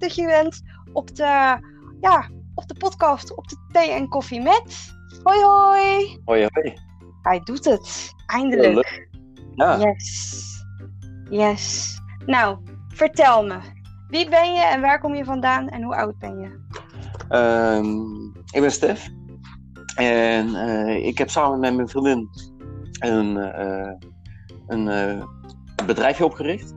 dat je bent op de, ja, op de podcast op de thee en koffie met. Hoi hoi. Hoi hoi. Hij doet het. Eindelijk. Ja. Yes. Yes. Nou, vertel me. Wie ben je en waar kom je vandaan en hoe oud ben je? Ehm, ik ben Stef. En eh, ik heb samen met mijn vriendin een, eh, een eh, bedrijfje opgericht.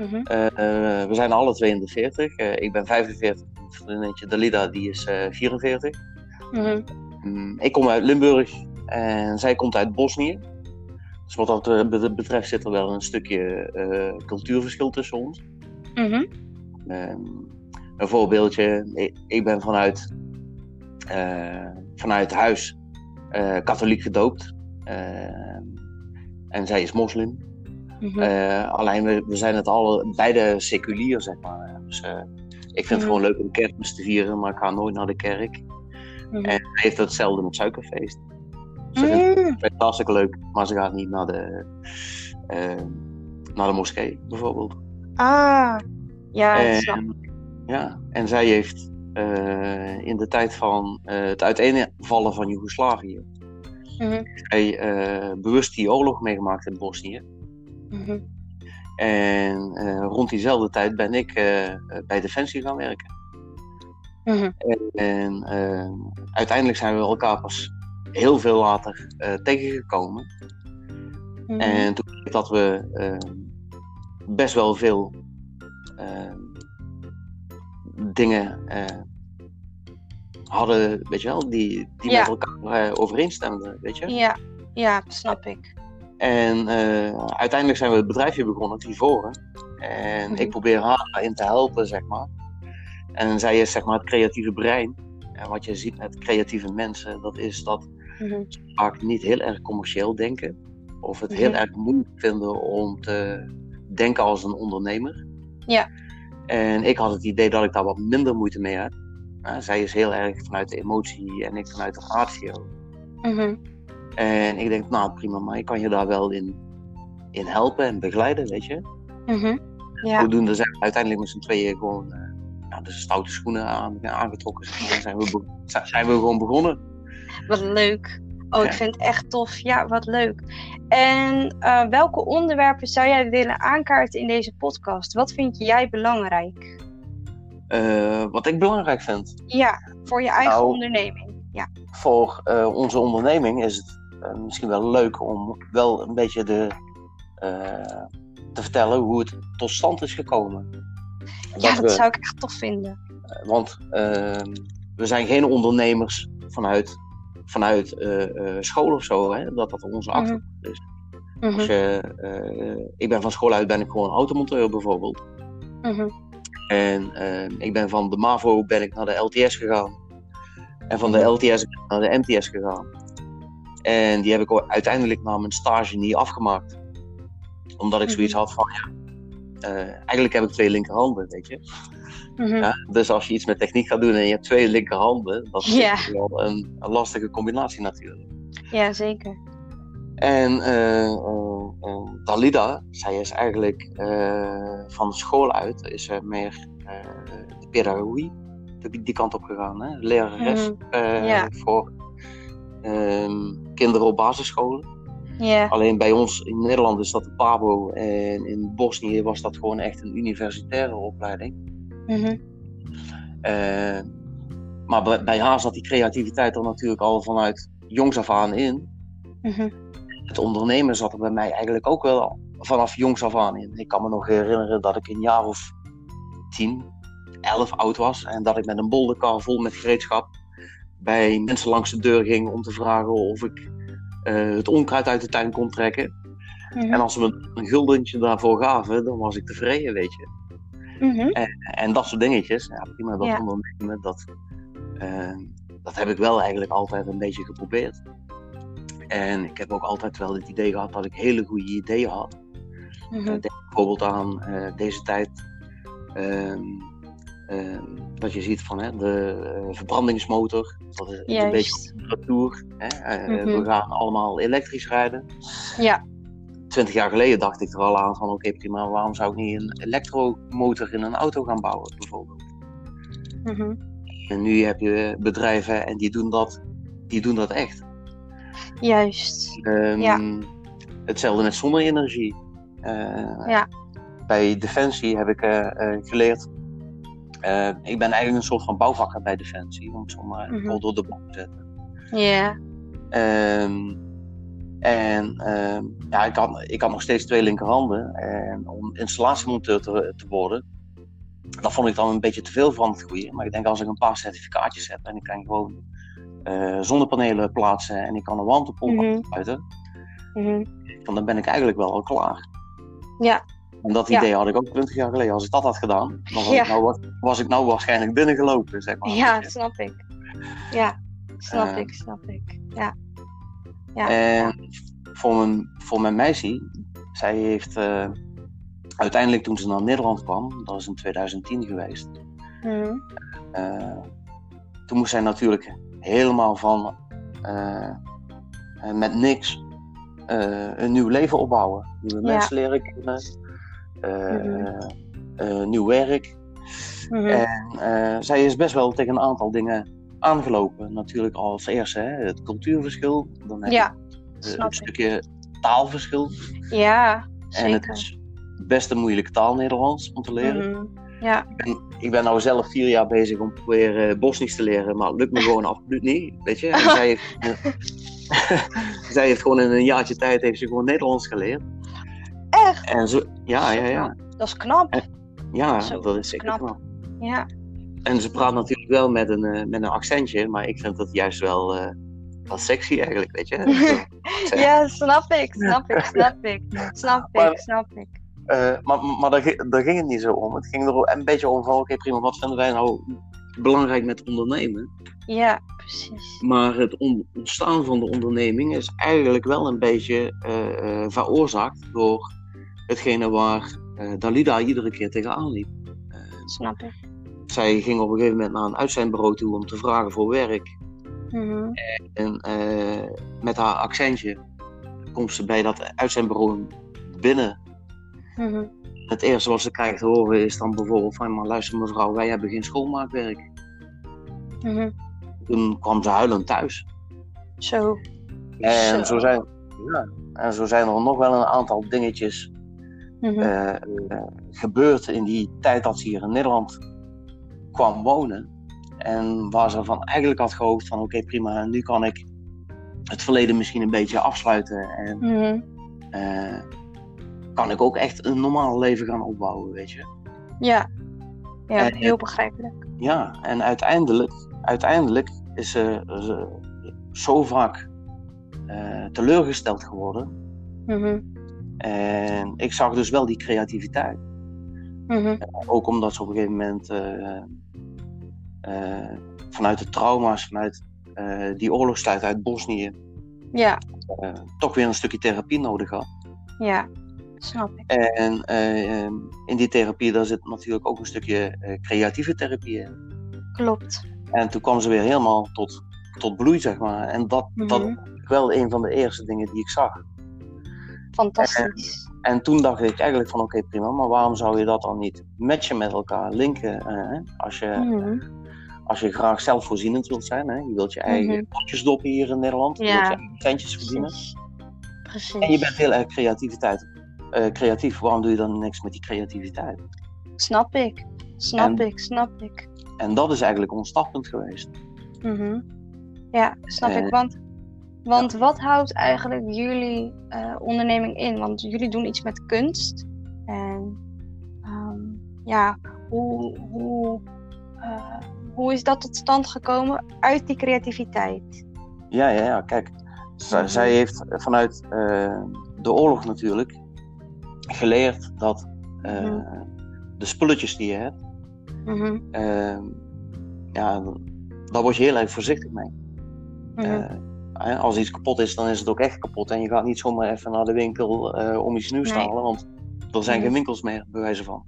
Mhm. Eh, eh, we zijn alle twee in de 40. Eh, ik ben 45. Mijn vriendinnetje Dalida die is eh, 44. Mhm. Mm, ik kom uit Limburg en zij komt uit Bosnië. Dus wat dat be- betreft zit er wel een stukje cultuurverschil tussen ons. Mhm. Ehm, een voorbeeldje, ik, ik ben vanuit, vanuit huis katholiek gedoopt. Ehm, en zij is moslim. Mhm. Eh, alleen we, we zijn het alle beide seculier, zeg maar. Dus, eh, ik vind het Mhm. gewoon leuk om kerstmis te vieren, maar ik ga nooit naar de kerk. Mhm. En zij heeft hetzelfde met suikerfeest. Ze vindt Mm. het hartstikke leuk, maar ze gaat niet naar de, eh, naar de moskee, bijvoorbeeld. Ah. Ja, snap. En, ja, en zij heeft in de tijd van het uiteenvallen van Joegoslavië, zij, eh, bewust die oorlog meegemaakt in Bosnië. Mhm. En eh, rond diezelfde tijd ben ik eh, eh, bij Defensie gaan werken. Mhm. En uiteindelijk zijn we elkaar pas heel veel later tegengekomen. Mhm. En toen bleek dat we best wel veel dingen hadden, weet je wel, die, die Ja. met elkaar overeenstemden, weet je. Ja, ja, snap ik. En eh, uiteindelijk zijn we het bedrijfje begonnen, Trivoren. En Mhm. ik probeer haar daarin te helpen, zeg maar. En zij is zeg maar het creatieve brein. En wat je ziet met creatieve mensen, dat is dat Mhm. ze vaak niet heel erg commercieel denken. Of het heel Mhm. erg moeilijk vinden om te denken als een ondernemer. Ja. En ik had het idee dat ik daar wat minder moeite mee had. Nou, zij is heel erg vanuit de emotie en ik vanuit de ratio. Mhm. En ik denk, nou prima, maar ik kan je daar wel in, in helpen en begeleiden, weet je. Mhm. Ja. Zodoende zijn we uiteindelijk met z'n tweeën gewoon eh, ja, de stoute schoenen aan, aangetrokken. Maar. zijn, we zijn- we gewoon begonnen. Wat leuk. Oh, ik Ja. vind het echt tof. Ja, wat leuk. En eh, welke onderwerpen zou jij willen aankaarten in deze podcast? Wat vind jij belangrijk? Eh, wat ik belangrijk vind Ja, voor je eigen Nou, onderneming. Ja. voor onze onderneming is het misschien wel leuk om wel een beetje de, eh, te vertellen hoe het tot stand is gekomen. ja, dat we- zou ik echt tof vinden. Eh, Want ehm, we zijn geen ondernemers vanuit, vanuit eh, eh, school of zo, hè? dat dat onze Mhm. achtergrond is. Mhm. Eh, ik ben van school uit ben ik gewoon automonteur bijvoorbeeld. Mhm. En ehm, ik ben van de MAVO ben ik naar de LTS gegaan. En van de. LTS ben ik naar de MTS gegaan. En die heb ik ook uiteindelijk na mijn stage niet afgemaakt. Omdat ik Mhm. zoiets had van, ja, eh, eigenlijk heb ik twee linkerhanden, weet je. Mhm. Ja, dus als je iets met techniek gaat doen en je hebt twee linkerhanden, dat is Ja. wel een, een lastige combinatie natuurlijk. Ja, zeker. En eh, eh, Dalida, zij is eigenlijk van school uit, is meer de pedagogie, die, kant op gegaan. Hè? Lerares Mhm. Ja. voor ehm, kinderen op basisscholen. Alleen bij ons in Nederland is dat de PABO en in Bosnië was dat gewoon echt een universitaire opleiding. Mhm. Eh, maar bij, bij haar zat die creativiteit er natuurlijk al vanuit jongs af aan in. Mhm. Het ondernemen zat er bij mij eigenlijk ook wel vanaf jongs af aan in. Ik kan me nog herinneren dat ik een jaar of tien, elf oud was en dat ik met een bolderkar vol met gereedschap bij mensen langs de deur ging om te vragen of ik eh, het onkruid uit de tuin kon trekken. Mhm. En als ze me een guldentje daarvoor gaven, dan was ik tevreden, weet je. Mhm. En dat soort dingetjes, ja, prima, dat Ja. ondernemen, dat, eh, dat heb ik wel eigenlijk altijd een beetje geprobeerd. En ik heb ook altijd wel het idee gehad dat ik hele goede ideeën had. Mhm. Denk bijvoorbeeld aan deze tijd, ehm, dat je ziet van hè, de eh, verbrandingsmotor, dat is een beetje retour. Hè? Eh, Mhm. We gaan allemaal elektrisch rijden. Ja. Twintig jaar geleden dacht ik er al aan van oké prima, waarom zou ik niet een elektromotor in een auto gaan bouwen bijvoorbeeld? Mhm. En nu heb je bedrijven en die doen dat, die doen dat echt. Juist. Ehm, Ja. Hetzelfde met zonne-energie. Eh, Ja. Bij Defensie heb ik eh, eh, geleerd. Eh, ik ben eigenlijk een soort van bouwvakker bij Defensie, om het zo maar Mhm. door de bocht te zetten. Ja. Ehm, en ehm, ja, ik had, ik had nog steeds twee linkerhanden. En om installatiemonteur te, te worden, dat vond ik dan een beetje te veel van het goede. Maar ik denk als ik een paar certificaatjes heb en ik kan gewoon eh, zonnepanelen plaatsen en ik kan een warmtepomp Mhm. afsluiten, Mhm. dan dan ben ik eigenlijk wel al klaar. Ja. En dat Ja. idee had ik ook 20 jaar geleden. Als ik dat had gedaan, dan was, Ja. ik, nou, was, ik nou waarschijnlijk binnengelopen, zeg maar. Ja, snap ik. Ja, snap Eh. ik, snap ik. Ja. Ja. En voor, mijn, voor mijn meisje, zij heeft eh, uiteindelijk toen ze naar Nederland kwam, dat is in 2010 geweest, Mhm. eh, toen moest zij natuurlijk helemaal van met niks een nieuw leven opbouwen. Nieuwe mensen leren kennen, eh, eh, nieuw werk. Mhm. En eh, zij is best wel tegen een aantal dingen aangelopen. Natuurlijk als eerste hè, het cultuurverschil. Dan heb Ja, je een stukje taalverschil. Ja, En het zeker. is best een moeilijke taal Nederlands om te leren. Mhm. Ja, Ik, ben, ik ben nou zelf vier jaar bezig om te proberen Bosnisch te leren, maar het lukt me gewoon absoluut niet. Weet je? En zij, heeft, zij heeft gewoon in een jaartje tijd heeft ze gewoon Nederlands geleerd. Echt. En zo, ja, ja, ja. Dat is knap. Ja, Zo, dat is zeker knap. knap. Ja. En ze praat natuurlijk wel met een, eh, met een accentje, maar ik vind dat juist wel, wel sexy eigenlijk, weet je. Ja, snap ik, snap ik, snap ik. Snap Maar- ik, snap ik. Eh, maar maar daar, gi- daar ging het niet zo om. Het ging er ook een beetje om van, oké prima, wat vinden wij nou belangrijk met ondernemen? Ja, precies. Maar het on- ontstaan van de onderneming is eigenlijk wel een beetje veroorzaakt door hetgene waar eh, Dalida iedere keer tegenaan liep. Eh, Snap ik. zij ging op een gegeven moment naar een uitzendbureau toe om te vragen voor werk. Mhm. En eh, met haar accentje komt ze bij dat uitzendbureau binnen. Mhm. Het eerste wat ze krijgt te horen is dan bijvoorbeeld van, maar luister mevrouw, wij hebben geen schoonmaakwerk. Mhm. Toen kwam ze huilend thuis. Zo. En Zo. zo zijn, ja, en zo zijn er nog wel een aantal dingetjes Mhm. eh, eh, gebeurd in die tijd dat ze hier in Nederland kwam wonen. En waar ze van eigenlijk had gehoopt van oké prima, nu kan ik het verleden misschien een beetje afsluiten. En Mhm. eh, kan ik ook echt een normaal leven gaan opbouwen, weet je. Ja. Ja, En- heel begrijpelijk. Ja, en uiteindelijk, uiteindelijk is ze, ze zo vaak teleurgesteld geworden. Mhm. En ik zag dus wel die creativiteit. Mhm. Ook omdat ze op een gegeven moment eh, eh, vanuit de trauma's, vanuit eh, die oorlogstijd uit Bosnië, Ja, eh, toch weer een stukje therapie nodig had. ja. Snap ik. En eh, eh, in die therapie daar zit natuurlijk ook een stukje eh, creatieve therapie in. Klopt. En toen kwam ze weer helemaal tot, tot bloei, zeg maar. En dat, dat Mhm. was wel een van de eerste dingen die ik zag. Fantastisch. En toen dacht ik eigenlijk van oké, prima, maar waarom zou je dat dan niet matchen met elkaar, linken? eh, als, je, Mhm. als je graag zelfvoorzienend wilt zijn, hè? je wilt je eigen Mhm. potjes doppen hier in Nederland, je wilt je eigen centjes verdienen. Precies. En je bent heel erg creativiteit, eh, creatief, waarom doe je dan niks met die creativiteit? Snap ik. Snap En- ik, snap ik. En dat is eigenlijk ons startpunt geweest. Mhm. Ja, snap Eh, ik. Want, want wat houdt eigenlijk jullie eh, onderneming in? Want jullie doen iets met kunst. En ehm, ja, hoe, hoe, eh, hoe is dat tot stand gekomen uit die creativiteit? Ja, ja, ja, kijk, z- Mhm. zij heeft vanuit eh, de oorlog natuurlijk geleerd dat Mhm. de spulletjes die je hebt, Ehm, ja, daar word je heel erg voorzichtig mee. Eh, hè, als iets kapot is, dan is het ook echt kapot. En je gaat niet zomaar even naar de winkel eh, om iets nieuws te halen, want er zijn geen winkels meer, bij wijze van.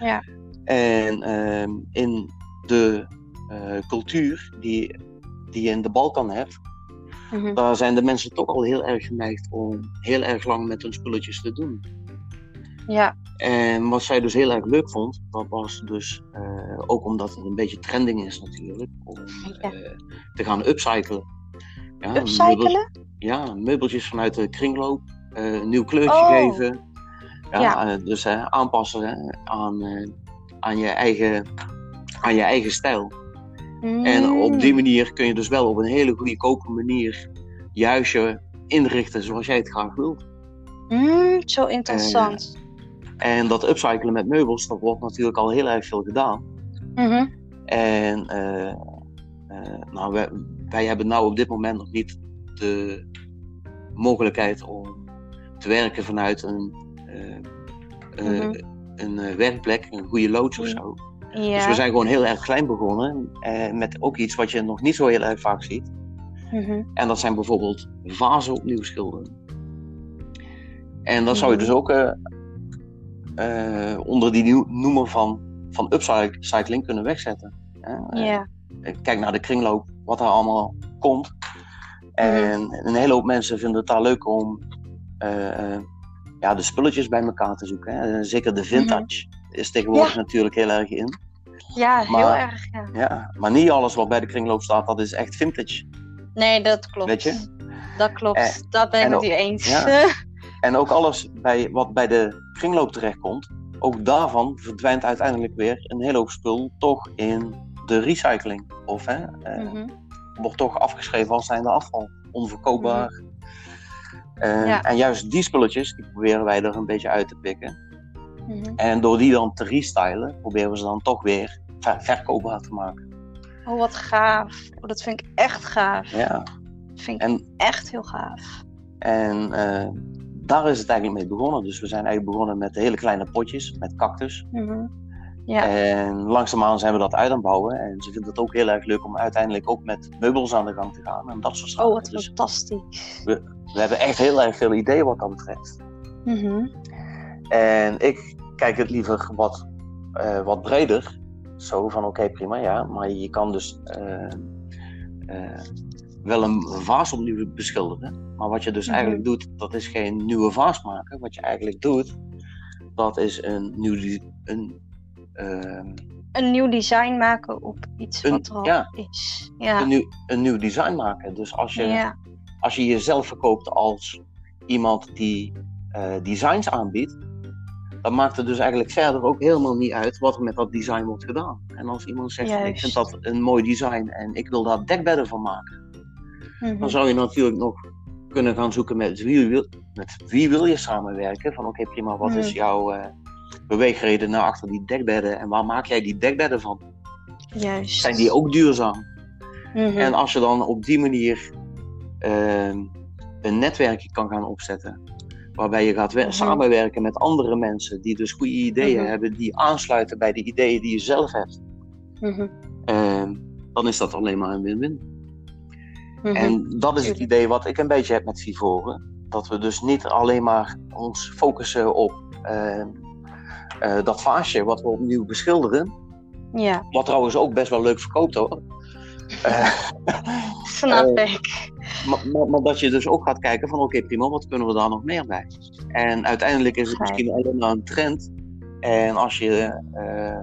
Ja. En ehm, in de eh, cultuur die, die je in de Balkan hebt, Mhm. daar zijn de mensen toch al heel erg geneigd om heel erg lang met hun spulletjes te doen. Ja. En wat zij dus heel erg leuk vond, dat was dus eh, ook omdat het een beetje trending is natuurlijk, om Ja. te gaan upcyclen. Ja, meubels- Upcyclen? ja, meubeltjes vanuit de kringloop, eh, een nieuw kleurtje Oh. geven. Ja, Ja. eh, dus eh, aanpassen hè, aan, aan, je eigen, aan je eigen stijl. En op die Mm. manier kun je dus wel op een hele goedkope manier je huisje inrichten zoals jij het graag wilt. Mm, zo interessant. En dat upcyclen met meubels, dat wordt natuurlijk al heel erg veel gedaan. Mhm. En eh, eh, nou, wij, wij hebben nou op dit moment nog niet de mogelijkheid om te werken vanuit een, eh, eh, Mhm. een eh, werkplek, een goede loods of zo. Ja. Dus we zijn gewoon heel erg klein begonnen. eh, met ook iets wat je nog niet zo heel erg vaak ziet. Mhm. En dat zijn bijvoorbeeld vazen opnieuw schilderen. En dat zou je Mhm. dus ook eh, eh, onder die nieuw- noemer van, van upcycling kunnen wegzetten. hè. Ja. Kijk naar de kringloop, wat er allemaal komt. En een hele hoop mensen vinden het daar leuk om eh, eh, ja, de spulletjes bij elkaar te zoeken. Hè. Zeker de vintage is tegenwoordig Ja. natuurlijk heel erg in. ja, heel erg. Ja. Ja, maar niet alles wat bij de kringloop staat, dat is echt vintage. Nee, dat klopt. Weet je? Dat klopt. Eh, dat ben ik en met ook- u eens. ja. En ook alles bij, wat bij de kringloop terechtkomt, ook daarvan verdwijnt uiteindelijk weer een hele hoop spul toch in de recycling. Of hè, eh, Mhm. wordt toch afgeschreven als zijnde afval, onverkoopbaar. Eh, Ja. En juist die spulletjes, die proberen wij er een beetje uit te pikken. Mhm. En door die dan te restylen, proberen we ze dan toch weer ver- verkoopbaar te maken. Oh, wat gaaf. Oh, dat vind ik echt gaaf. Ja. Dat vind ik En, echt heel gaaf. en eh, daar is het eigenlijk mee begonnen. Dus we zijn eigenlijk begonnen met hele kleine potjes, met cactus. Mhm. Ja. En langzaamaan zijn we dat uit aan het bouwen. En ze vinden het ook heel erg leuk om uiteindelijk ook met meubels aan de gang te gaan. En dat soort zaken. Oh, wat Dus fantastisch. we hebben echt heel erg veel ideeën wat dat betreft. Mhm. En ik kijk het liever wat, eh, wat breder. Zo van oké, prima, ja. Maar je kan dus eh, eh, wel een vaas opnieuw beschilderen. Maar wat je dus Mhm. eigenlijk doet, dat is geen nieuwe vaas maken. Wat je eigenlijk doet, dat is een nieuw... Een, Een nieuw design maken op iets Een- wat er al ja. is. Ja. een, nieuw, een nieuw design maken. Dus als je, ja. als je jezelf verkoopt als iemand die eh, designs aanbiedt, dan maakt het dus eigenlijk verder ook helemaal niet uit wat er met dat design wordt gedaan. En als iemand zegt, ik vind dat een mooi design en ik wil daar dekbedden van maken, Mhm. dan zou je natuurlijk nog kunnen gaan zoeken met wie wil, met wie wil je samenwerken. Van oké, prima, wat is Mhm. jouw eh, beweegreden naar achter die dekbedden en waar maak jij die dekbedden van? Juist. Zijn die ook duurzaam? Mhm. En als je dan op die manier ehm, een netwerkje kan gaan opzetten, waarbij je gaat Mhm. samenwerken met andere mensen die dus goede ideeën Mhm. hebben, die aansluiten bij de ideeën die je zelf hebt, Mhm. ehm, dan is dat alleen maar een win-win. En dat is het idee wat ik een beetje heb met Vivoren. Dat we dus niet alleen maar ons focussen op ehm, eh, dat vaasje wat we opnieuw beschilderen. Ja, Wat trouwens ook best wel leuk verkoopt hoor. Eh, snap ik. Maar, maar, maar dat je dus ook gaat kijken van oké prima, wat kunnen we daar nog meer bij? En uiteindelijk is het misschien alleen maar een trend. En als je eh,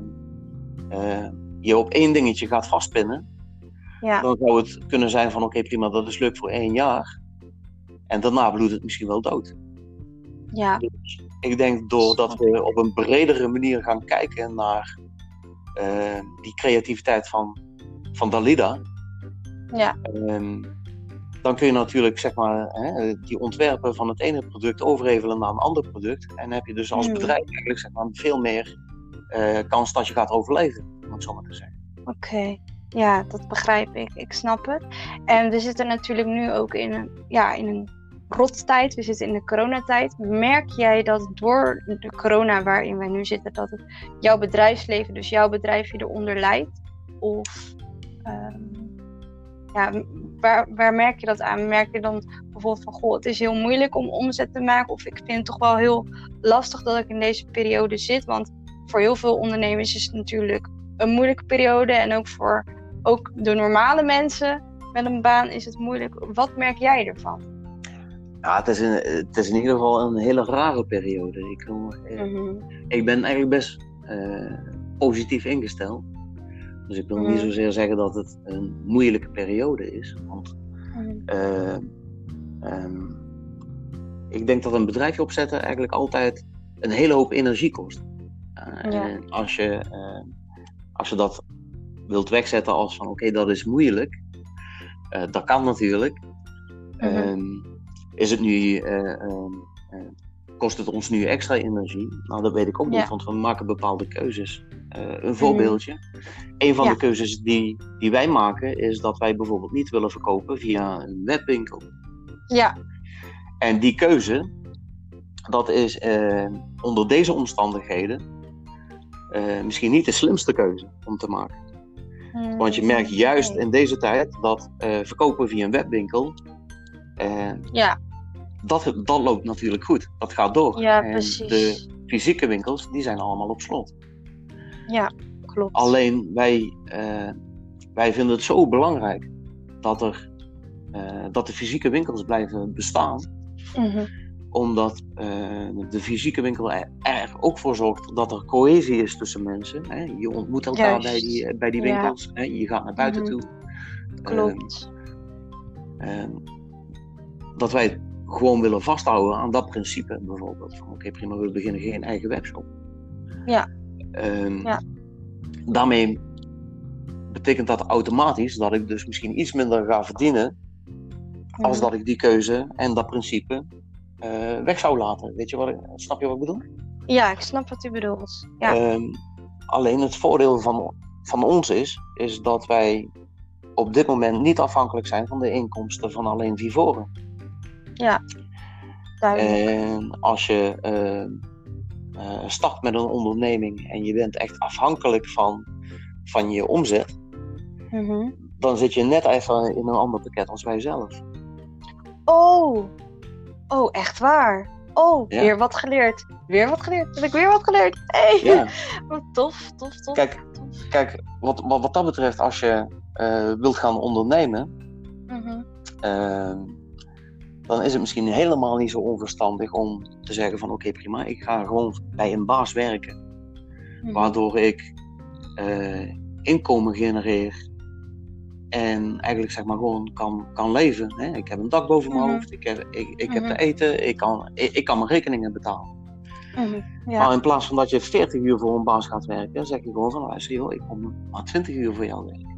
eh, je op één dingetje gaat vastpinnen, Ja, dan zou het kunnen zijn van oké prima, dat is leuk voor één jaar. En daarna bloedt het misschien wel dood. ja. Dus ik denk doordat we op een bredere manier gaan kijken naar eh, die creativiteit van, van Dalida, Ja, Ehm, dan kun je natuurlijk zeg maar, hè, die ontwerpen van het ene product overhevelen naar een ander product. En heb je dus als Hmm. bedrijf eigenlijk zeg maar, veel meer eh, kans dat je gaat overleven, om het zo maar te zeggen. oké. Ja, dat begrijp ik. Ik snap het. En we zitten natuurlijk nu ook in een, ja, in een rottijd. We zitten in de coronatijd. Merk jij dat door de corona waarin wij nu zitten, dat het jouw bedrijfsleven, dus jouw bedrijf, je eronder lijdt? Of ehm, ja, waar, waar merk je dat aan? Merk je dan bijvoorbeeld van, goh, het is heel moeilijk om omzet te maken? Of ik vind het toch wel heel lastig dat ik in deze periode zit? Want voor heel veel ondernemers is het natuurlijk een moeilijke periode. En ook voor ook de normale mensen met een baan is het moeilijk. Wat merk jij ervan? Ja, het is, in, het is in ieder geval een hele rare periode. Ik, eh, Mhm. ik ben eigenlijk best eh, positief ingesteld. Dus ik wil niet Mhm. zozeer zeggen dat het een moeilijke periode is. Want Mhm. eh, ehm, ik denk dat een bedrijfje opzetten eigenlijk altijd een hele hoop energie kost. Ja. En als je, als je dat wilt wegzetten als van oké, dat is moeilijk. dat kan natuurlijk. Mhm. Is het nu, eh, ehm, eh, kost het ons nu extra energie? Nou, dat weet ik ook Ja. niet, want we maken bepaalde keuzes. Eh, een voorbeeldje. Een van Ja. de keuzes die, die wij maken is dat wij bijvoorbeeld niet willen verkopen via een webwinkel. Ja, En die keuze, dat is eh, onder deze omstandigheden eh, misschien niet de slimste keuze om te maken. Want je merkt juist Mm, in deze tijd dat eh, verkopen via een webwinkel, eh, Ja, dat, dat loopt natuurlijk goed. Dat gaat door. ja, en precies. de fysieke winkels, die zijn allemaal op slot. Ja, klopt. Alleen wij, eh, wij vinden het zo belangrijk dat, er, eh, dat de fysieke winkels blijven bestaan. Mhm. Omdat eh, de fysieke winkel er, er ook voor zorgt dat er cohesie is tussen mensen. Hè? Je ontmoet elkaar Juist. bij die, bij die Ja. winkels. Hè? Je gaat naar buiten Mhm. toe. Klopt. Ehm, ehm, dat wij gewoon willen vasthouden aan dat principe bijvoorbeeld. Van oké, prima, we beginnen geen eigen webshop. Ja. Ehm, Ja. Daarmee betekent dat automatisch dat ik dus misschien iets minder ga verdienen als Mhm. dat ik die keuze en dat principe eh, weg zou laten. Weet je wat ik, snap je wat ik bedoel? Ja, ik snap wat u bedoelt. Ja. Ehm, alleen het voordeel van, van ons is, is dat wij op dit moment niet afhankelijk zijn van de inkomsten van alleen Vivoren. Duidelijk. En als je eh, eh, start met een onderneming en je bent echt afhankelijk van, van je omzet, Mhm. dan zit je net even in een ander pakket als wij zelf. Oh. Oh, echt waar. Oh, Ja. weer wat geleerd. Weer wat geleerd. Heb ik weer wat geleerd? Hey. Ja. Tof, tof, tof. Kijk, tof. kijk wat, wat, wat dat betreft, als je eh, wilt gaan ondernemen. Ehm, dan is het misschien helemaal niet zo onverstandig om te zeggen van oké prima, ik ga gewoon bij een baas werken. Mhm. Waardoor ik eh, inkomen genereer en eigenlijk zeg maar gewoon kan, kan leven. Hè? Ik heb een dak boven mijn Mhm. hoofd, ik heb, ik, ik heb te eten, ik kan, ik, ik kan mijn rekeningen betalen. Ja. Maar in plaats van dat je 40 uur voor een baas gaat werken, zeg je gewoon van luister joh, ik kom maar 20 uur voor jou werken.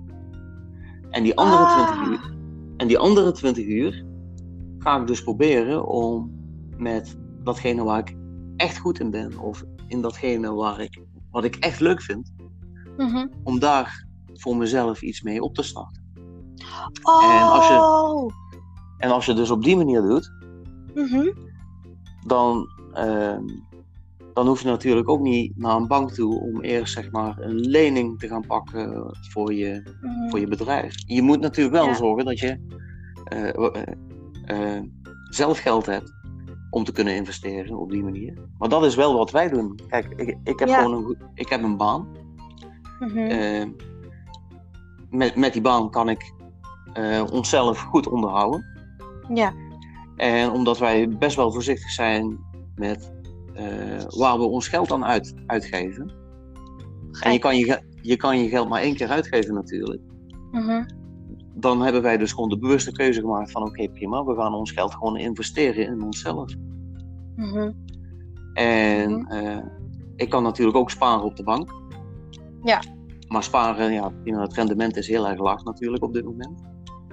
En die andere Ah. 20 uur, en die andere 20 uur ga ik dus proberen om met datgene waar ik echt goed in ben, of in datgene waar ik, wat ik echt leuk vind, Mhm. om daar voor mezelf iets mee op te starten. Oh. En als je- En als je dus op die manier doet, Mhm. dan, ehm, dan hoef je natuurlijk ook niet naar een bank toe om eerst zeg maar een lening te gaan pakken voor je, Mhm. voor je bedrijf. Je moet natuurlijk wel Ja. zorgen dat je eh, eh, zelf geld hebt om te kunnen investeren op die manier. Maar dat is wel wat wij doen. Kijk, ik, ik heb Ja. gewoon een, ik heb een baan. Mhm. Eh, met, met die baan kan ik eh, onszelf goed onderhouden. Ja. En omdat wij best wel voorzichtig zijn met waar we ons geld aan uit, uitgeven. En je kan je, je kan je geld maar één keer uitgeven natuurlijk. Mhm. Dan hebben wij dus gewoon de bewuste keuze gemaakt van oké prima, we gaan ons geld gewoon investeren in onszelf. Mhm. En Mhm. eh, ik kan natuurlijk ook sparen op de bank. Ja. Maar sparen, ja, het rendement is heel erg laag natuurlijk op dit moment.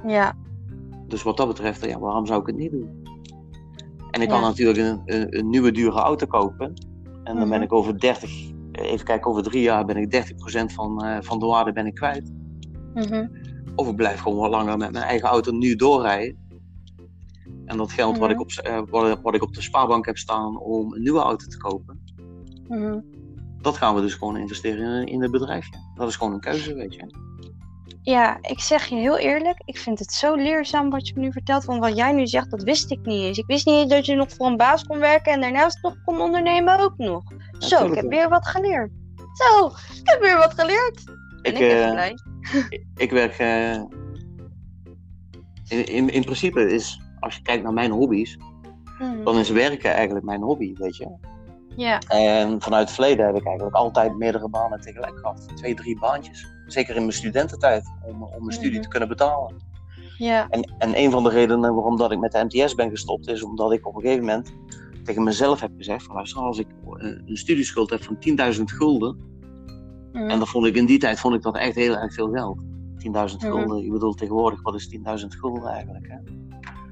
Ja. Dus wat dat betreft, ja, waarom zou ik het niet doen? En ik Ja. kan natuurlijk een, een, een nieuwe dure auto kopen. En dan Mhm. ben ik over 30, even kijken, over drie jaar ben ik 30% van, eh, van de waarde ben ik kwijt. Mhm. Of ik blijf gewoon wat langer met mijn eigen auto nu doorrijden. En dat geld wat, ik op, eh, wat, wat ik op de spaarbank heb staan om een nieuwe auto te kopen, Mhm. dat gaan we dus gewoon investeren in, in het bedrijfje. Dat is gewoon een keuze, weet je. Ja, ik zeg je heel eerlijk, ik vind het zo leerzaam wat je me nu vertelt. Want wat jij nu zegt, dat wist ik niet eens. Ik wist niet eens dat je nog voor een baas kon werken en daarnaast nog kon ondernemen ook nog. Zo, ik heb wel. weer wat geleerd. Zo, ik heb weer wat geleerd. En Ik, ik ben eh, blij. Ik werk. eh, in, in, in principe is, als je kijkt naar mijn hobby's, Mhm. dan is werken eigenlijk mijn hobby, weet je. Ja. En vanuit het verleden heb ik eigenlijk altijd meerdere banen tegelijk gehad. Twee, drie baantjes. Zeker in mijn studententijd, om, om mijn studie Mhm. te kunnen betalen. Ja. En, en een van de redenen waarom dat ik met de MTS ben gestopt, is omdat ik op een gegeven moment tegen mezelf heb gezegd: van, luister, als ik eh, een studieschuld heb van 10.000 gulden, En dat vond ik in die tijd vond ik dat echt heel erg veel geld. 10.000 Mhm. gulden, ik bedoel tegenwoordig, wat is 10.000 gulden eigenlijk? Hè?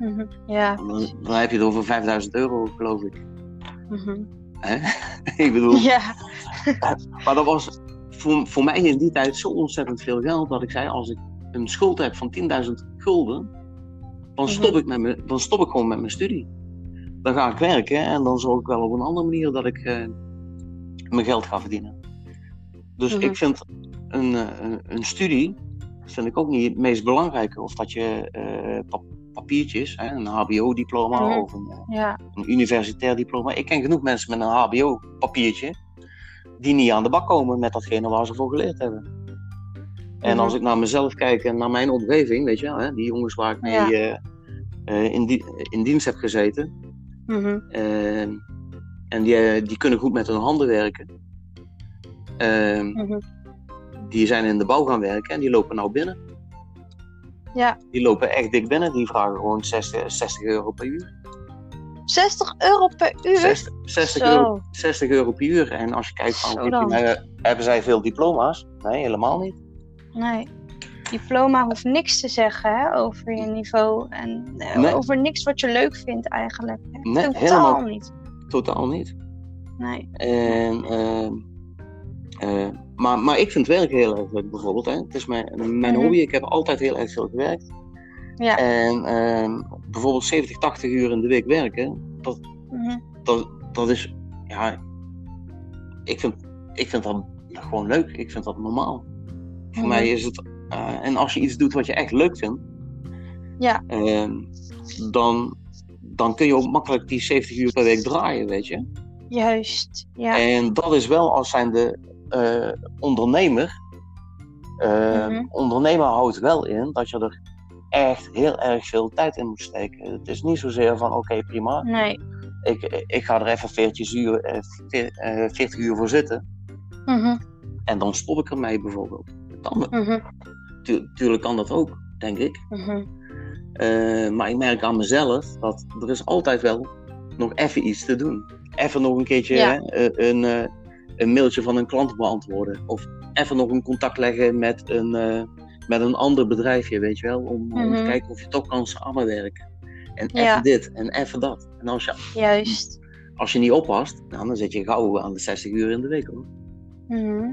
Mhm. Ja. Dan, dan heb je het over 5.000 euro, geloof ik. Mhm. Hè? ik bedoel, Ja. maar dat was voor, voor mij in die tijd zo ontzettend veel geld dat ik zei: als ik een schuld heb van 10.000 gulden, dan stop, Mhm. ik met me, dan stop ik gewoon met mijn studie. Dan ga ik werken en dan zorg ik wel op een andere manier dat ik eh, mijn geld ga verdienen. Dus Mhm. ik vind een, eh, een, een studie vind ik ook niet het meest belangrijke. Of dat je eh, pap- papiertjes, hè, een HBO-diploma Mhm. of een, eh, Ja. een universitair diploma. Ik ken genoeg mensen met een HBO-papiertje die niet aan de bak komen met datgene waar ze voor geleerd hebben. En Mhm. als ik naar mezelf kijk en naar mijn omgeving, weet je wel, hè, die jongens waar ik mee Ja. in, in dienst heb gezeten, Mhm. en die, die kunnen goed met hun handen werken. Eh, Mhm. die zijn in de bouw gaan werken en die lopen nou binnen. Ja. Die lopen echt dik binnen, die vragen gewoon 60, 60 euro per uur. 60 euro per uur? 60, 60, Zo. euro, 60 euro per uur. En als je kijkt van, hebben zij veel diploma's? Nee, helemaal niet. Nee. Diploma hoeft niks te zeggen hè, over je niveau en eh, Nee. over niks wat je leuk vindt eigenlijk. Hè. Nee, Totaal helemaal. niet. Totaal niet. Nee. En, ehm, eh, maar, maar ik vind werk heel erg leuk bijvoorbeeld. Hè. Het is mijn, mijn Mhm. hobby. Ik heb altijd heel erg veel gewerkt. Ja. En ehm, bijvoorbeeld 70, 80 uur in de week werken, dat, Mhm. dat, dat is, ja, ik vind, ik vind dat gewoon leuk. Ik vind dat normaal. Voor Mhm. mij is het, eh, en als je iets doet wat je echt leuk vindt, Ja. ehm, dan, dan kun je ook makkelijk die 70 uur per week draaien, weet je. Juist. Ja. En dat is wel als zijnde eh ondernemer. Eh, Mhm. Ondernemer houdt wel in dat je er echt heel erg veel tijd in moet steken. Het is niet zozeer van oké prima, Nee. ik, ik ga er even 40 uur, eh, veer- eh, 40 uur voor zitten Mhm. en dan stop ik ermee bijvoorbeeld. Kan, Mhm. tu- tuurlijk kan dat ook, denk ik. Mhm. Maar ik merk aan mezelf dat er is altijd wel nog even iets te doen. Even nog een keertje Ja. hè, een, een mailtje van een klant beantwoorden. Of even nog een contact leggen met een, eh, met een ander bedrijfje, weet je wel. Om, om te Mhm. kijken of je toch kan samenwerken. En Ja. even dit en even dat. En als je, Juist. als je niet oppast, nou, dan zit je gauw aan de 60 uur in de week hoor. Mhm.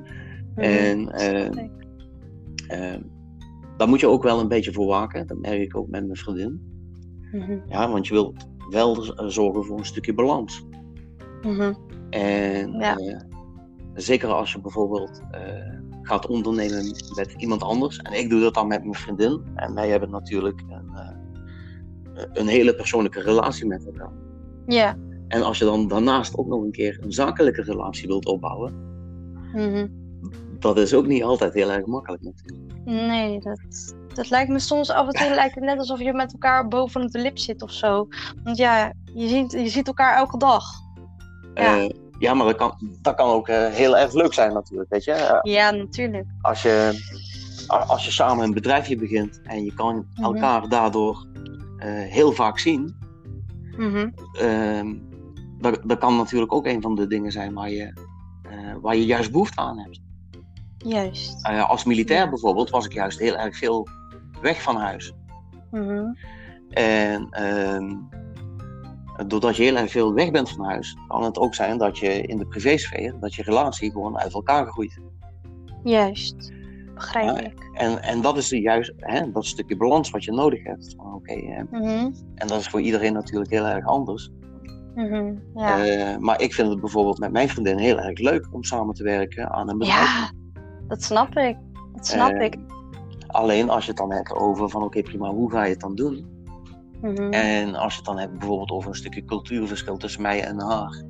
En eh, daar moet je ook wel een beetje voor waken. Dat merk ik ook met mijn vriendin. Mhm. Ja, want je wilt wel zorgen voor een stukje balans. En Ja. Zeker als je bijvoorbeeld eh, gaat ondernemen met iemand anders. En ik doe dat dan met mijn vriendin. En wij hebben natuurlijk een, eh, een hele persoonlijke relatie met elkaar. Ja. En als je dan daarnaast ook nog een keer een zakelijke relatie wilt opbouwen, Mhm. dat is ook niet altijd heel erg makkelijk natuurlijk. Nee, dat, dat lijkt me soms af en toe lijkt het net alsof je met elkaar bovenop de lip zit of zo. Want ja, je ziet, je ziet elkaar elke dag. Ja. Ja, ja maar dat kan, dat kan ook eh, heel erg leuk zijn natuurlijk, weet je. Eh, Ja, natuurlijk. als je, als je samen een bedrijfje begint en je kan Mhm. elkaar daardoor eh, heel vaak zien, ehm, dat, dat kan natuurlijk ook een van de dingen zijn waar je, waar je juist behoefte aan hebt. Juist. Als militair Ja. bijvoorbeeld was ik juist heel erg veel weg van huis. Mhm. En ehm, doordat je heel erg veel weg bent van huis, kan het ook zijn dat je in de privésfeer, dat je relatie gewoon uit elkaar groeit. Juist. Begrijp Ja. En, en dat is de juist, hè, dat stukje balans wat je nodig hebt. Oké, eh, Mhm. en dat is voor iedereen natuurlijk heel erg anders. Mhm. Ja. Eh, maar ik vind het bijvoorbeeld met mijn vriendin heel erg leuk om samen te werken aan een bedrijf. ja, dat snap ik. Dat snap Eh, ik. Alleen als je het dan hebt over van oké prima, hoe ga je het dan doen? Mhm. En als je het dan hebt bijvoorbeeld over een stukje cultuurverschil tussen mij en haar.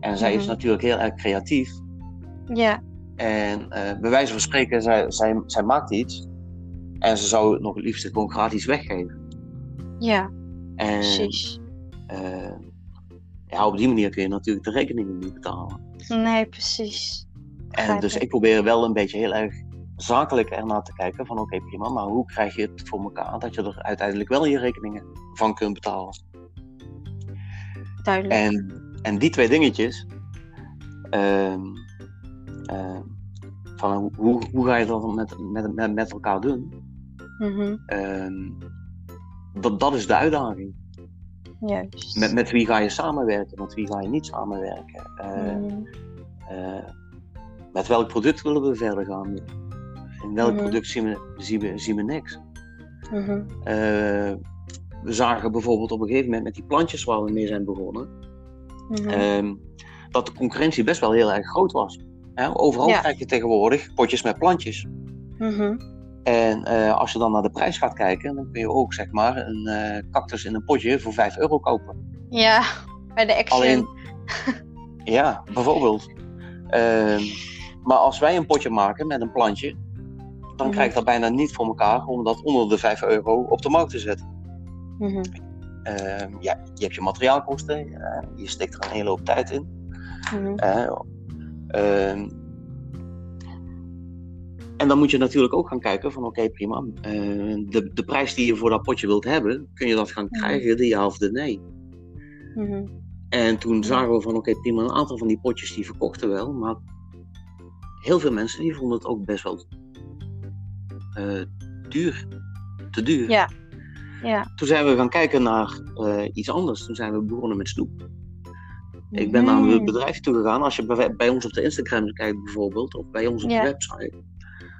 En zij is Mhm. natuurlijk heel erg creatief. Ja. En eh bij wijze van spreken, zij, zij, zij maakt iets. En ze zou het nog het liefst gewoon gratis weggeven. Ja, En precies. eh, ja, op die manier kun je natuurlijk de rekeningen niet betalen. Nee, precies. En dus ik probeer wel een beetje heel erg zakelijk ernaar te kijken van oké prima, maar hoe krijg je het voor elkaar dat je er uiteindelijk wel je rekeningen van kunt betalen? Duidelijk. En, en die twee dingetjes, ehm, ehm, van hoe, hoe, ga je dat met, met, met, met elkaar doen? Mhm, Ehm, dat, dat is de uitdaging. Juist. Met, met wie ga je samenwerken, met wie ga je niet samenwerken? Eh, Mhm, eh, met welk product willen we verder gaan? In welk Mhm. product zien we, zien, we, zien we niks? mhm, Eh, we zagen bijvoorbeeld op een gegeven moment met die plantjes waar we mee zijn begonnen, mhm. ehm, dat de concurrentie best wel heel erg groot was. Hè, overal Ja. krijg je tegenwoordig potjes met plantjes. En eh, als je dan naar de prijs gaat kijken, dan kun je ook zeg maar een eh, cactus in een potje voor 5 euro kopen. Ja, bij de action. Alleen, ja, bijvoorbeeld. Ehm, maar als wij een potje maken met een plantje, dan krijg je dat bijna niet voor elkaar om dat onder de 5 euro op de markt te zetten. Mhm, Ehm, ja, je hebt je materiaalkosten, eh, je steekt er een hele hoop tijd in. mhm. Eh, ehm, en dan moet je natuurlijk ook gaan kijken van oké prima, eh, de, de prijs die je voor dat potje wilt hebben, kun je dat gaan Mhm. krijgen, de ja of de nee. En toen zagen we van oké prima, een aantal van die potjes die verkochten wel, maar heel veel mensen die vonden het ook best wel eh, duur, te duur. Ja. Ja. Toen zijn we gaan kijken naar eh, iets anders. Toen zijn we begonnen met snoep. Ik ben naar een Mhm. bedrijf toe gegaan. Als je bij, bij ons op de Instagram kijkt bijvoorbeeld, of bij ons op Ja. de website,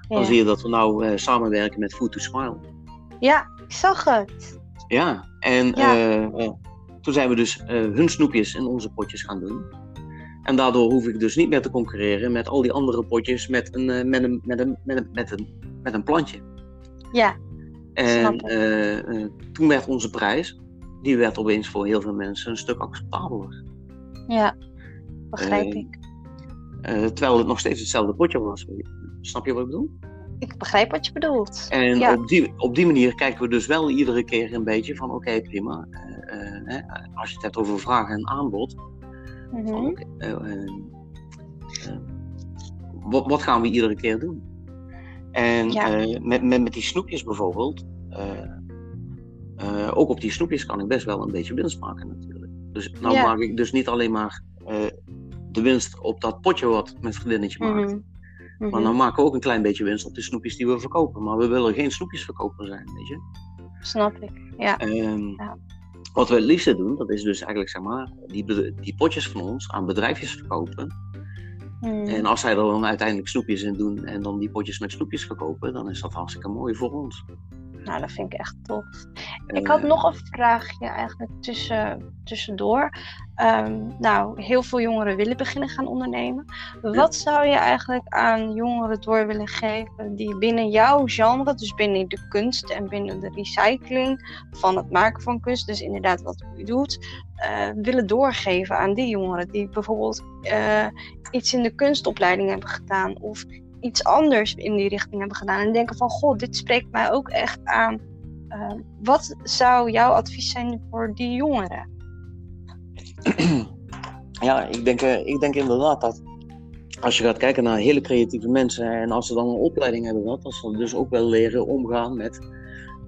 dan Ja. zie je dat we nou eh, samenwerken met Food to Smile. Ja, ik zag het. Ja, en Ja. toen zijn we dus hun snoepjes in onze potjes gaan doen. En daardoor hoef ik dus niet meer te concurreren met al die andere potjes met een, eh, met een, met een, met een, met een, met een plantje. Ja. En eh, eh, toen werd onze prijs, die werd opeens voor heel veel mensen een stuk acceptabeler. Ja. Begrijp ik. Terwijl het nog steeds hetzelfde potje was. Snap je wat ik bedoel? Ik begrijp wat je bedoelt. En Ja. op, die, op die manier kijken we dus wel iedere keer een beetje van oké, prima. Hè, als je het hebt over vraag en aanbod. Mhm. Eh, eh, eh, wat, wat gaan we iedere keer doen? En Ja. eh, met, met, met die snoepjes bijvoorbeeld. eh, ook op die snoepjes kan ik best wel een beetje winst maken natuurlijk. Dus nou maak ik dus niet alleen maar de winst op dat potje wat mijn vriendinnetje maakt. Mhm. Maar dan maken we ook een klein beetje winst op de snoepjes die we verkopen. Maar we willen geen snoepjesverkoper zijn, weet je. Snap ik. Ja. Ehm, Ja. Wat we het liefste doen, dat is dus eigenlijk zeg maar, die, die potjes van ons aan bedrijfjes verkopen. Mhm. En als zij er dan uiteindelijk snoepjes in doen en dan die potjes met snoepjes verkopen, dan is dat hartstikke mooi voor ons. Nou, dat vind ik echt tof. Ik had nog een vraagje eigenlijk tussen, tussendoor. Ehm, nou, heel veel jongeren willen beginnen gaan ondernemen. Wat zou je eigenlijk aan jongeren door willen geven die binnen jouw genre, dus binnen de kunst en binnen de recycling van het maken van kunst, dus inderdaad wat u doet, eh, willen doorgeven aan die jongeren die bijvoorbeeld eh, iets in de kunstopleiding hebben gedaan of iets anders in die richting hebben gedaan en denken van, goh, dit spreekt mij ook echt aan. Uh, wat zou jouw advies zijn voor die jongeren? ja, ik denk, uh, ik denk inderdaad dat als je gaat kijken naar hele creatieve mensen en als ze dan een opleiding hebben gehad, dat ze dus ook wel leren omgaan met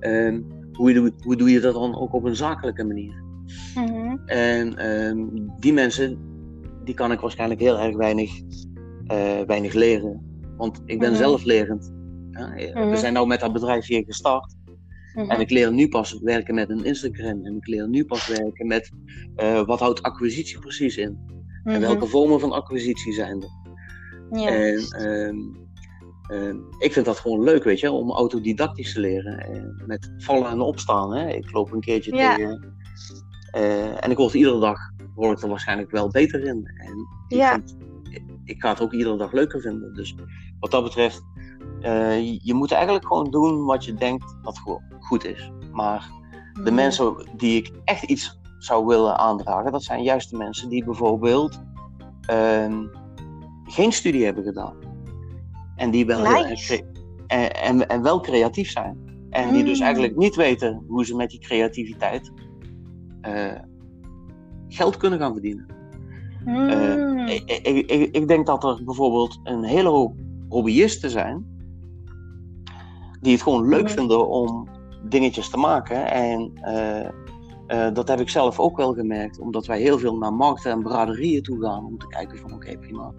uh, hoe, je, hoe doe je dat dan ook op een zakelijke manier. Mm -hmm. En um, die mensen, die kan ik waarschijnlijk heel erg weinig, uh, weinig leren. Want ik ben mm -hmm. zelf lerend. Ja, mm -hmm. We zijn nou met dat bedrijf hier gestart. Mhm. En ik leer nu pas werken met een Instagram. En ik leer nu pas werken met uh, wat houdt acquisitie precies in. Mhm. En welke vormen van acquisitie zijn er. En um, um, ik vind dat gewoon leuk, weet je, om autodidactisch te leren. En met vallen en opstaan. Hè. Ik loop een keertje ja. tegen. Uh, en ik word iedere dag word ik er waarschijnlijk wel beter in. En ik, ja. vind, ik ga het ook iedere dag leuker vinden. Dus wat dat betreft, uh, je, moet eigenlijk gewoon doen wat je denkt dat goed is. Maar de Mhm. mensen die ik echt iets zou willen aandragen, dat zijn juist de mensen die bijvoorbeeld uh, geen studie hebben gedaan. En die wel nice. en, en, en, wel creatief zijn. En die dus Mm. eigenlijk niet weten hoe ze met die creativiteit uh, geld kunnen gaan verdienen. Mm. Eh, ik, ik, ik, ik denk dat er bijvoorbeeld een hele hoop hobbyisten zijn die het gewoon leuk Mhm. vinden om dingetjes te maken. En eh, eh, dat heb ik zelf ook wel gemerkt, omdat wij heel veel naar markten en braderieën toe gaan om te kijken van oké prima,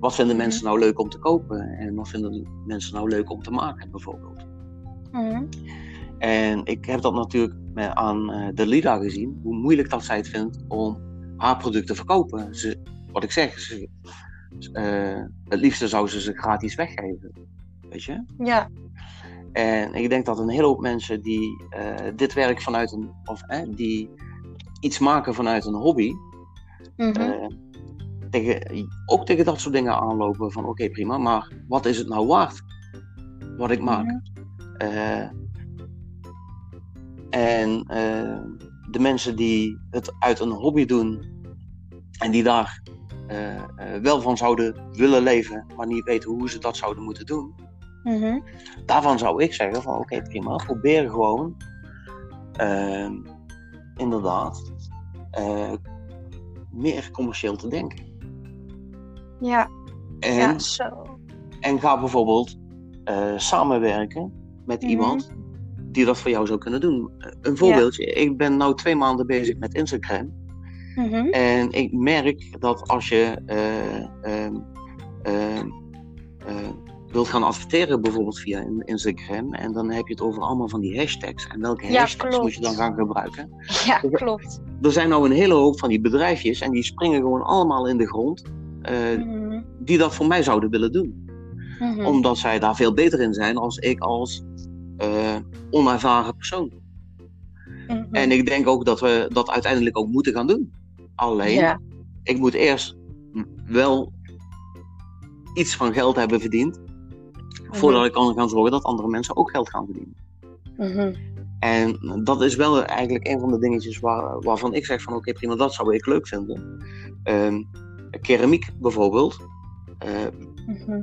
wat vinden Mhm. mensen nou leuk om te kopen en wat vinden mensen nou leuk om te maken bijvoorbeeld. En ik heb dat natuurlijk aan de Lida gezien, hoe moeilijk dat zij het vindt om haar product te verkopen. Ze, wat ik zeg, ze, eh, het liefste zou ze ze gratis weggeven. Weet je? Ja. En ik denk dat een hele hoop mensen die eh, dit werk vanuit een, of eh, die iets maken vanuit een hobby, Mhm. eh, tegen, ook tegen dat soort dingen aanlopen van oké prima, maar wat is het nou waard wat ik maak? Mhm. En de mensen die het uit een hobby doen en die daar eh, eh, wel van zouden willen leven, maar niet weten hoe ze dat zouden moeten doen, Mhm. daarvan zou ik zeggen van oké prima, probeer gewoon ehm, inderdaad eh, meer commercieel te denken. Ja. En, ja, zo. en ga bijvoorbeeld samenwerken met Mhm. iemand die dat voor jou zou kunnen doen. Eh, Een voorbeeldje, ik ben nu twee maanden bezig met Instagram. Mhm. En ik merk dat als je eh, ehm, ehm, eh, wilt gaan adverteren, bijvoorbeeld via in- Instagram, en dan heb je het over allemaal van die hashtags. En welke Ja, hashtags klopt. moet je dan gaan gebruiken? Ja, klopt. Er zijn nou een hele hoop van die bedrijfjes en die springen gewoon allemaal in de grond. Mhm. die dat voor mij zouden willen doen. Mhm. Omdat zij daar veel beter in zijn als ik als onervaren persoon. Mhm. En ik denk ook dat we dat uiteindelijk ook moeten gaan doen. Alleen, Ja. ik moet eerst wel iets van geld hebben verdiend. Voordat ik kan gaan zorgen dat andere mensen ook geld gaan verdienen. Mhm. En dat is wel eigenlijk een van de dingetjes waar, waarvan ik zeg van oké prima, dat zou ik leuk vinden. Ehm, keramiek bijvoorbeeld. Eh, Mhm.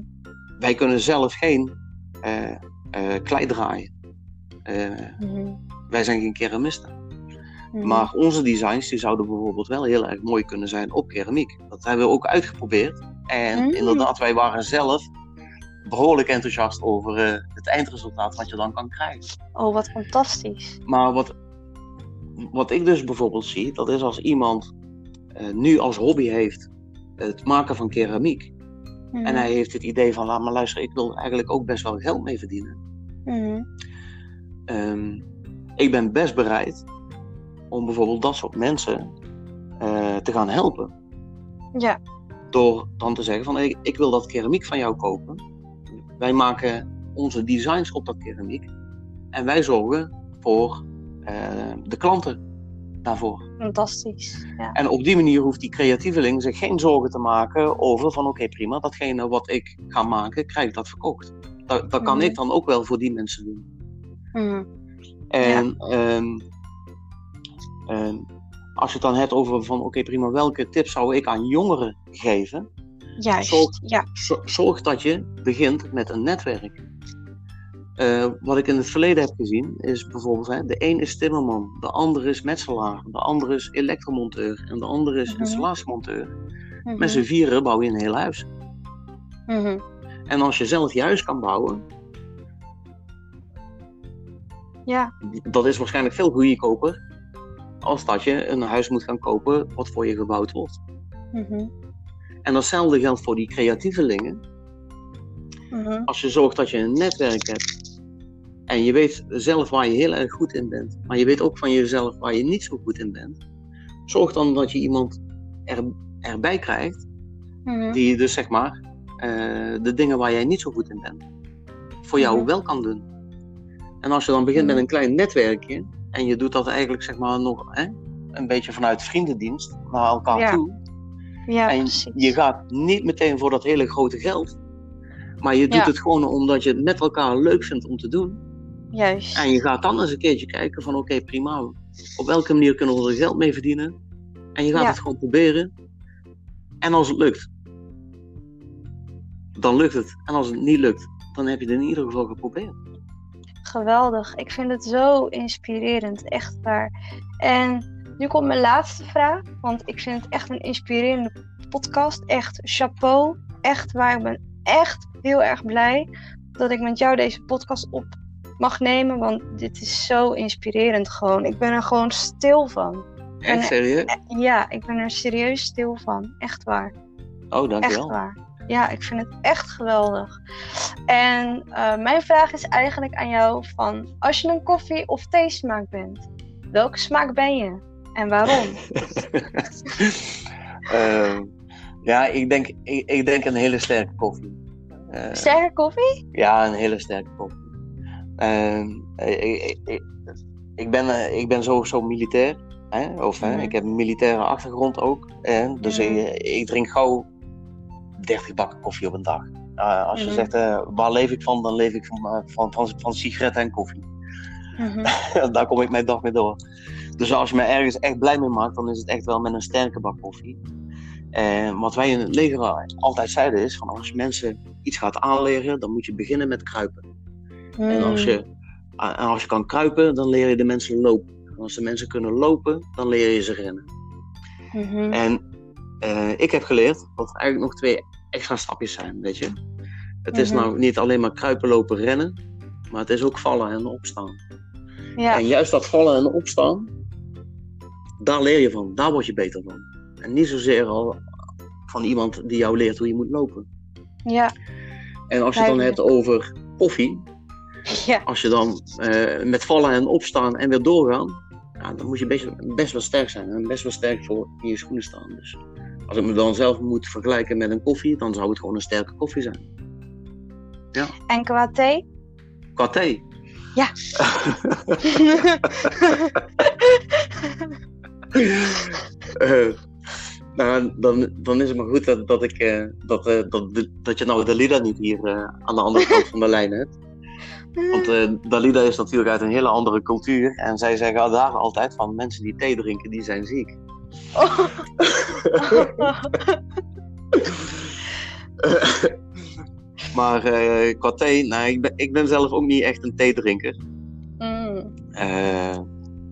wij kunnen zelf geen eh, klei draaien. Eh, Mhm. wij zijn geen keramisten. Mhm. Maar onze designs die zouden bijvoorbeeld wel heel erg mooi kunnen zijn op keramiek. Dat hebben we ook uitgeprobeerd. En Mm. inderdaad, wij waren zelf behoorlijk enthousiast over eh, het eindresultaat wat je dan kan krijgen. Oh, wat fantastisch. Maar wat, wat ik dus bijvoorbeeld zie, dat is als iemand eh, nu als hobby heeft het maken van keramiek. Mhm. En hij heeft het idee van, laat maar luisteren, ik wil er eigenlijk ook best wel geld mee verdienen. Mhm. Ehm, ik ben best bereid om bijvoorbeeld dat soort mensen eh, te gaan helpen. Ja. Door dan te zeggen van ik, ik wil dat keramiek van jou kopen. Wij maken onze designs op dat keramiek. En wij zorgen voor eh, de klanten daarvoor. Fantastisch. Ja. En op die manier hoeft die creatieveling zich geen zorgen te maken over van oké prima, datgene wat ik ga maken, krijg ik dat verkocht. Dat, dat kan Mhm. ik dan ook wel voor die mensen doen. Mhm. En ehm, ehm, als je het dan hebt over van oké prima, welke tips zou ik aan jongeren geven? Juist. Zorg- Ja. Zo- Zorg dat je begint met een netwerk. Eh, wat ik in het verleden heb gezien is bijvoorbeeld, hè, de een is timmerman, de ander is metselaar, de ander is elektromonteur en de ander is Mhm. installatiemonteur. Mhm. Met z'n vieren bouw je een heel huis. Mhm. En als je zelf je huis kan bouwen, Ja. dat is waarschijnlijk veel goedkoper als dat je een huis moet gaan kopen wat voor je gebouwd wordt. Mhm. En datzelfde geldt voor die creatievelingen. Mhm. Als je zorgt dat je een netwerk hebt en je weet zelf waar je heel erg goed in bent, maar je weet ook van jezelf waar je niet zo goed in bent, zorg dan dat je iemand er, erbij krijgt Mhm. die dus zeg maar eh, de dingen waar jij niet zo goed in bent, voor jou Mhm. wel kan doen. En als je dan begint met Mhm. een klein netwerkje en je doet dat eigenlijk zeg maar nog hè, een beetje vanuit vriendendienst naar elkaar Ja. toe. Ja, en precies. je gaat niet meteen voor dat hele grote geld. Maar je doet Ja. het gewoon omdat je het met elkaar leuk vindt om te doen. Juist. En je gaat dan eens een keertje kijken van oké prima, op welke manier kunnen we er geld mee verdienen? En je gaat Ja. het gewoon proberen. En als het lukt, dan lukt het. En als het niet lukt, dan heb je het in ieder geval geprobeerd. Geweldig. Ik vind het zo inspirerend, echt waar. En nu komt mijn laatste vraag. Want ik vind het echt een inspirerende podcast. Echt chapeau. Echt waar. Ik ben echt heel erg blij dat ik met jou deze podcast op mag nemen. Want dit is zo inspirerend gewoon. Ik ben er gewoon stil van. Echt serieus? Ja, ik ben er serieus stil van. Echt waar. Oh, dankjewel. Echt waar. Ja, ik vind het echt geweldig. En uh, mijn vraag is eigenlijk aan jou van... Als je een koffie- of theesmaak bent, welke smaak ben je? En waarom? uh, ja, ik denk, ik, ik, denk een hele sterke koffie. Uh, sterke koffie? Ja, een hele sterke koffie. Ik, ik, ik, ben, ik ben sowieso militair. Hè? Of mm. ik heb een militaire achtergrond ook. Hè? Dus mm. ik, ik drink gauw 30 bakken koffie op een dag. Uh, als je mm -hmm. zegt, uh, waar leef ik van, dan leef ik van, uh, van, van, van sigaretten en koffie. Mm -hmm. Daar kom ik mijn dag mee door. Dus als je me ergens echt blij mee maakt, dan is het echt wel met een sterke bak koffie. En wat wij in het leger altijd zeiden is, van als je mensen iets gaat aanleren, dan moet je beginnen met kruipen. Mm. En als je, als je kan kruipen, dan leer je de mensen lopen. En als de mensen kunnen lopen, dan leer je ze rennen. -hmm. En uh, ik heb geleerd dat er eigenlijk nog twee extra stapjes zijn, weet je. Het is -hmm. nou niet alleen maar kruipen, lopen, rennen, maar het is ook vallen en opstaan. Ja. En juist dat vallen en opstaan, daar leer je van, daar word je beter van. En niet zozeer al van iemand die jou leert hoe je moet lopen. Ja. En als je het dan hebt over koffie, ja. als je dan uh, met vallen en opstaan en weer doorgaan, ja, dan moet je best, best wel sterk zijn en best wel sterk voor in je schoenen staan. Dus als ik me dan zelf moet vergelijken met een koffie, dan zou het gewoon een sterke koffie zijn. Ja. En qua thee? Qua thee? Ja. uh, nou, dan, dan is het maar goed dat, dat, ik, uh, dat, uh, dat, dat je nou Dalida niet hier aan de andere kant van de lijn hebt. Want Dalida is natuurlijk uit een hele andere cultuur. En zij zeggen daar altijd van mensen die thee drinken, die zijn ziek. Oh. maar uh, qua thee, nou, ik, ben, ik ben zelf ook niet echt een theedrinker. Mm. Uh,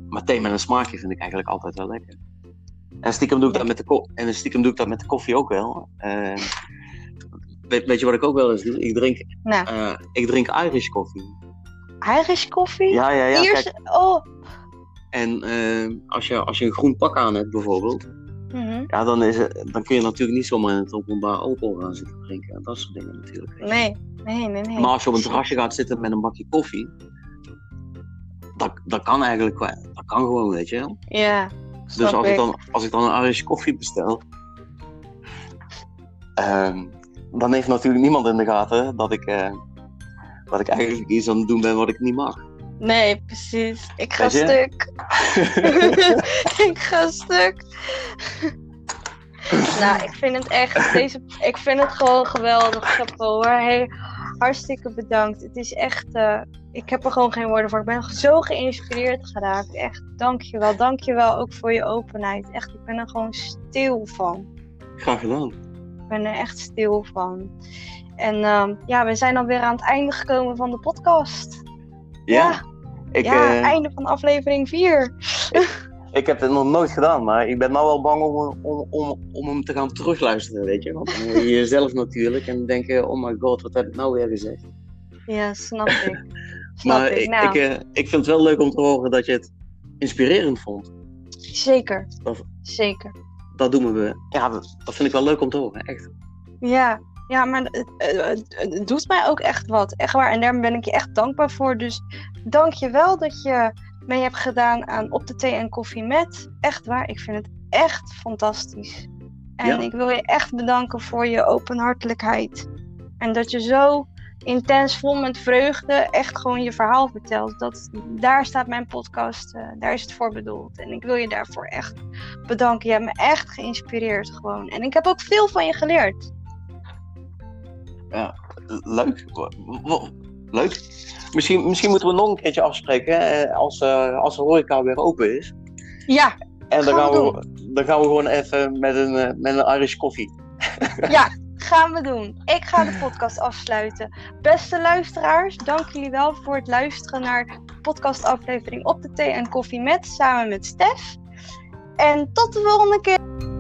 maar thee met een smaakje vind ik eigenlijk altijd wel lekker. En stiekem doe ik dat met de, en stiekem doe ik dat met de koffie ook wel. Uh, weet, weet, je wat ik ook wel eens doe? Ik drink, nou. ik drink Irish koffie. Irish koffie? Ja, ja, ja. Kijk, oh, en uh, als, je, als je een groen pak aan hebt bijvoorbeeld, mm -hmm. ja, dan, is het, dan kun je natuurlijk niet zomaar in het openbaar alcohol gaan zitten drinken. En dat soort dingen natuurlijk. Nee, nee, nee, nee. Maar als je op een terrasje gaat zitten met een bakje koffie, dat, dat kan eigenlijk dat kan gewoon, weet je wel. Ja, Dus als ik, dan, als ik dan een Irish koffie bestel, uh, dan heeft natuurlijk niemand in de gaten dat ik, uh, dat ik eigenlijk iets aan het doen ben wat ik niet mag. Nee, precies. Ik ga stuk. ik ga stuk. nou, ik vind het echt, deze, ik vind het gewoon geweldig. Chapeau hoor. Hey, hartstikke bedankt. Het is echt, uh, ik heb er gewoon geen woorden voor. Ik ben zo geïnspireerd geraakt. Echt, dankjewel. Dankjewel ook voor je openheid. Echt, ik ben er gewoon stil van. Graag gedaan. Ik ben er echt stil van. En uh, ja, we zijn alweer aan het einde gekomen van de podcast. Ja. ja. Ik, ja, uh, einde van aflevering 4. Ik, ik, heb het nog nooit gedaan, maar ik ben nou wel bang om, om, om, om hem te gaan terugluisteren, weet je. Want dan jezelf natuurlijk en denken, oh my god, wat heb ik nou weer gezegd? Ja, snap ik. snap maar ik, nou. ik, uh, ik vind het wel leuk om te horen dat je het inspirerend vond. Zeker, dat, zeker. Dat doen we, ja, dat, dat vind ik wel leuk om te horen, echt. Ja, ja, maar het, het, het, doet mij ook echt wat. Echt waar. En daar ben ik je echt dankbaar voor. Dus dank je wel dat je mee hebt gedaan aan Op de Thee en Koffie met. Echt waar. Ik vind het echt fantastisch. En ja. ik wil je echt bedanken voor je openhartelijkheid. En dat je zo intens vol met vreugde echt gewoon je verhaal vertelt. Dat, daar staat mijn podcast, uh, daar is het voor bedoeld. En ik wil je daarvoor echt bedanken. Je hebt me echt geïnspireerd gewoon. En ik heb ook veel van je geleerd ja, leuk. Leuk. Misschien, misschien moeten we nog een keertje afspreken hè, als, uh, als de horeca weer open is. Ja. En dan gaan, we, we dan gaan we gewoon even met een, uh, met een Irish koffie. Ja, gaan we doen. Ik ga de podcast afsluiten. Beste luisteraars, dank jullie wel voor het luisteren naar de podcastaflevering op de thee en koffie met samen met Stef. En tot de volgende keer.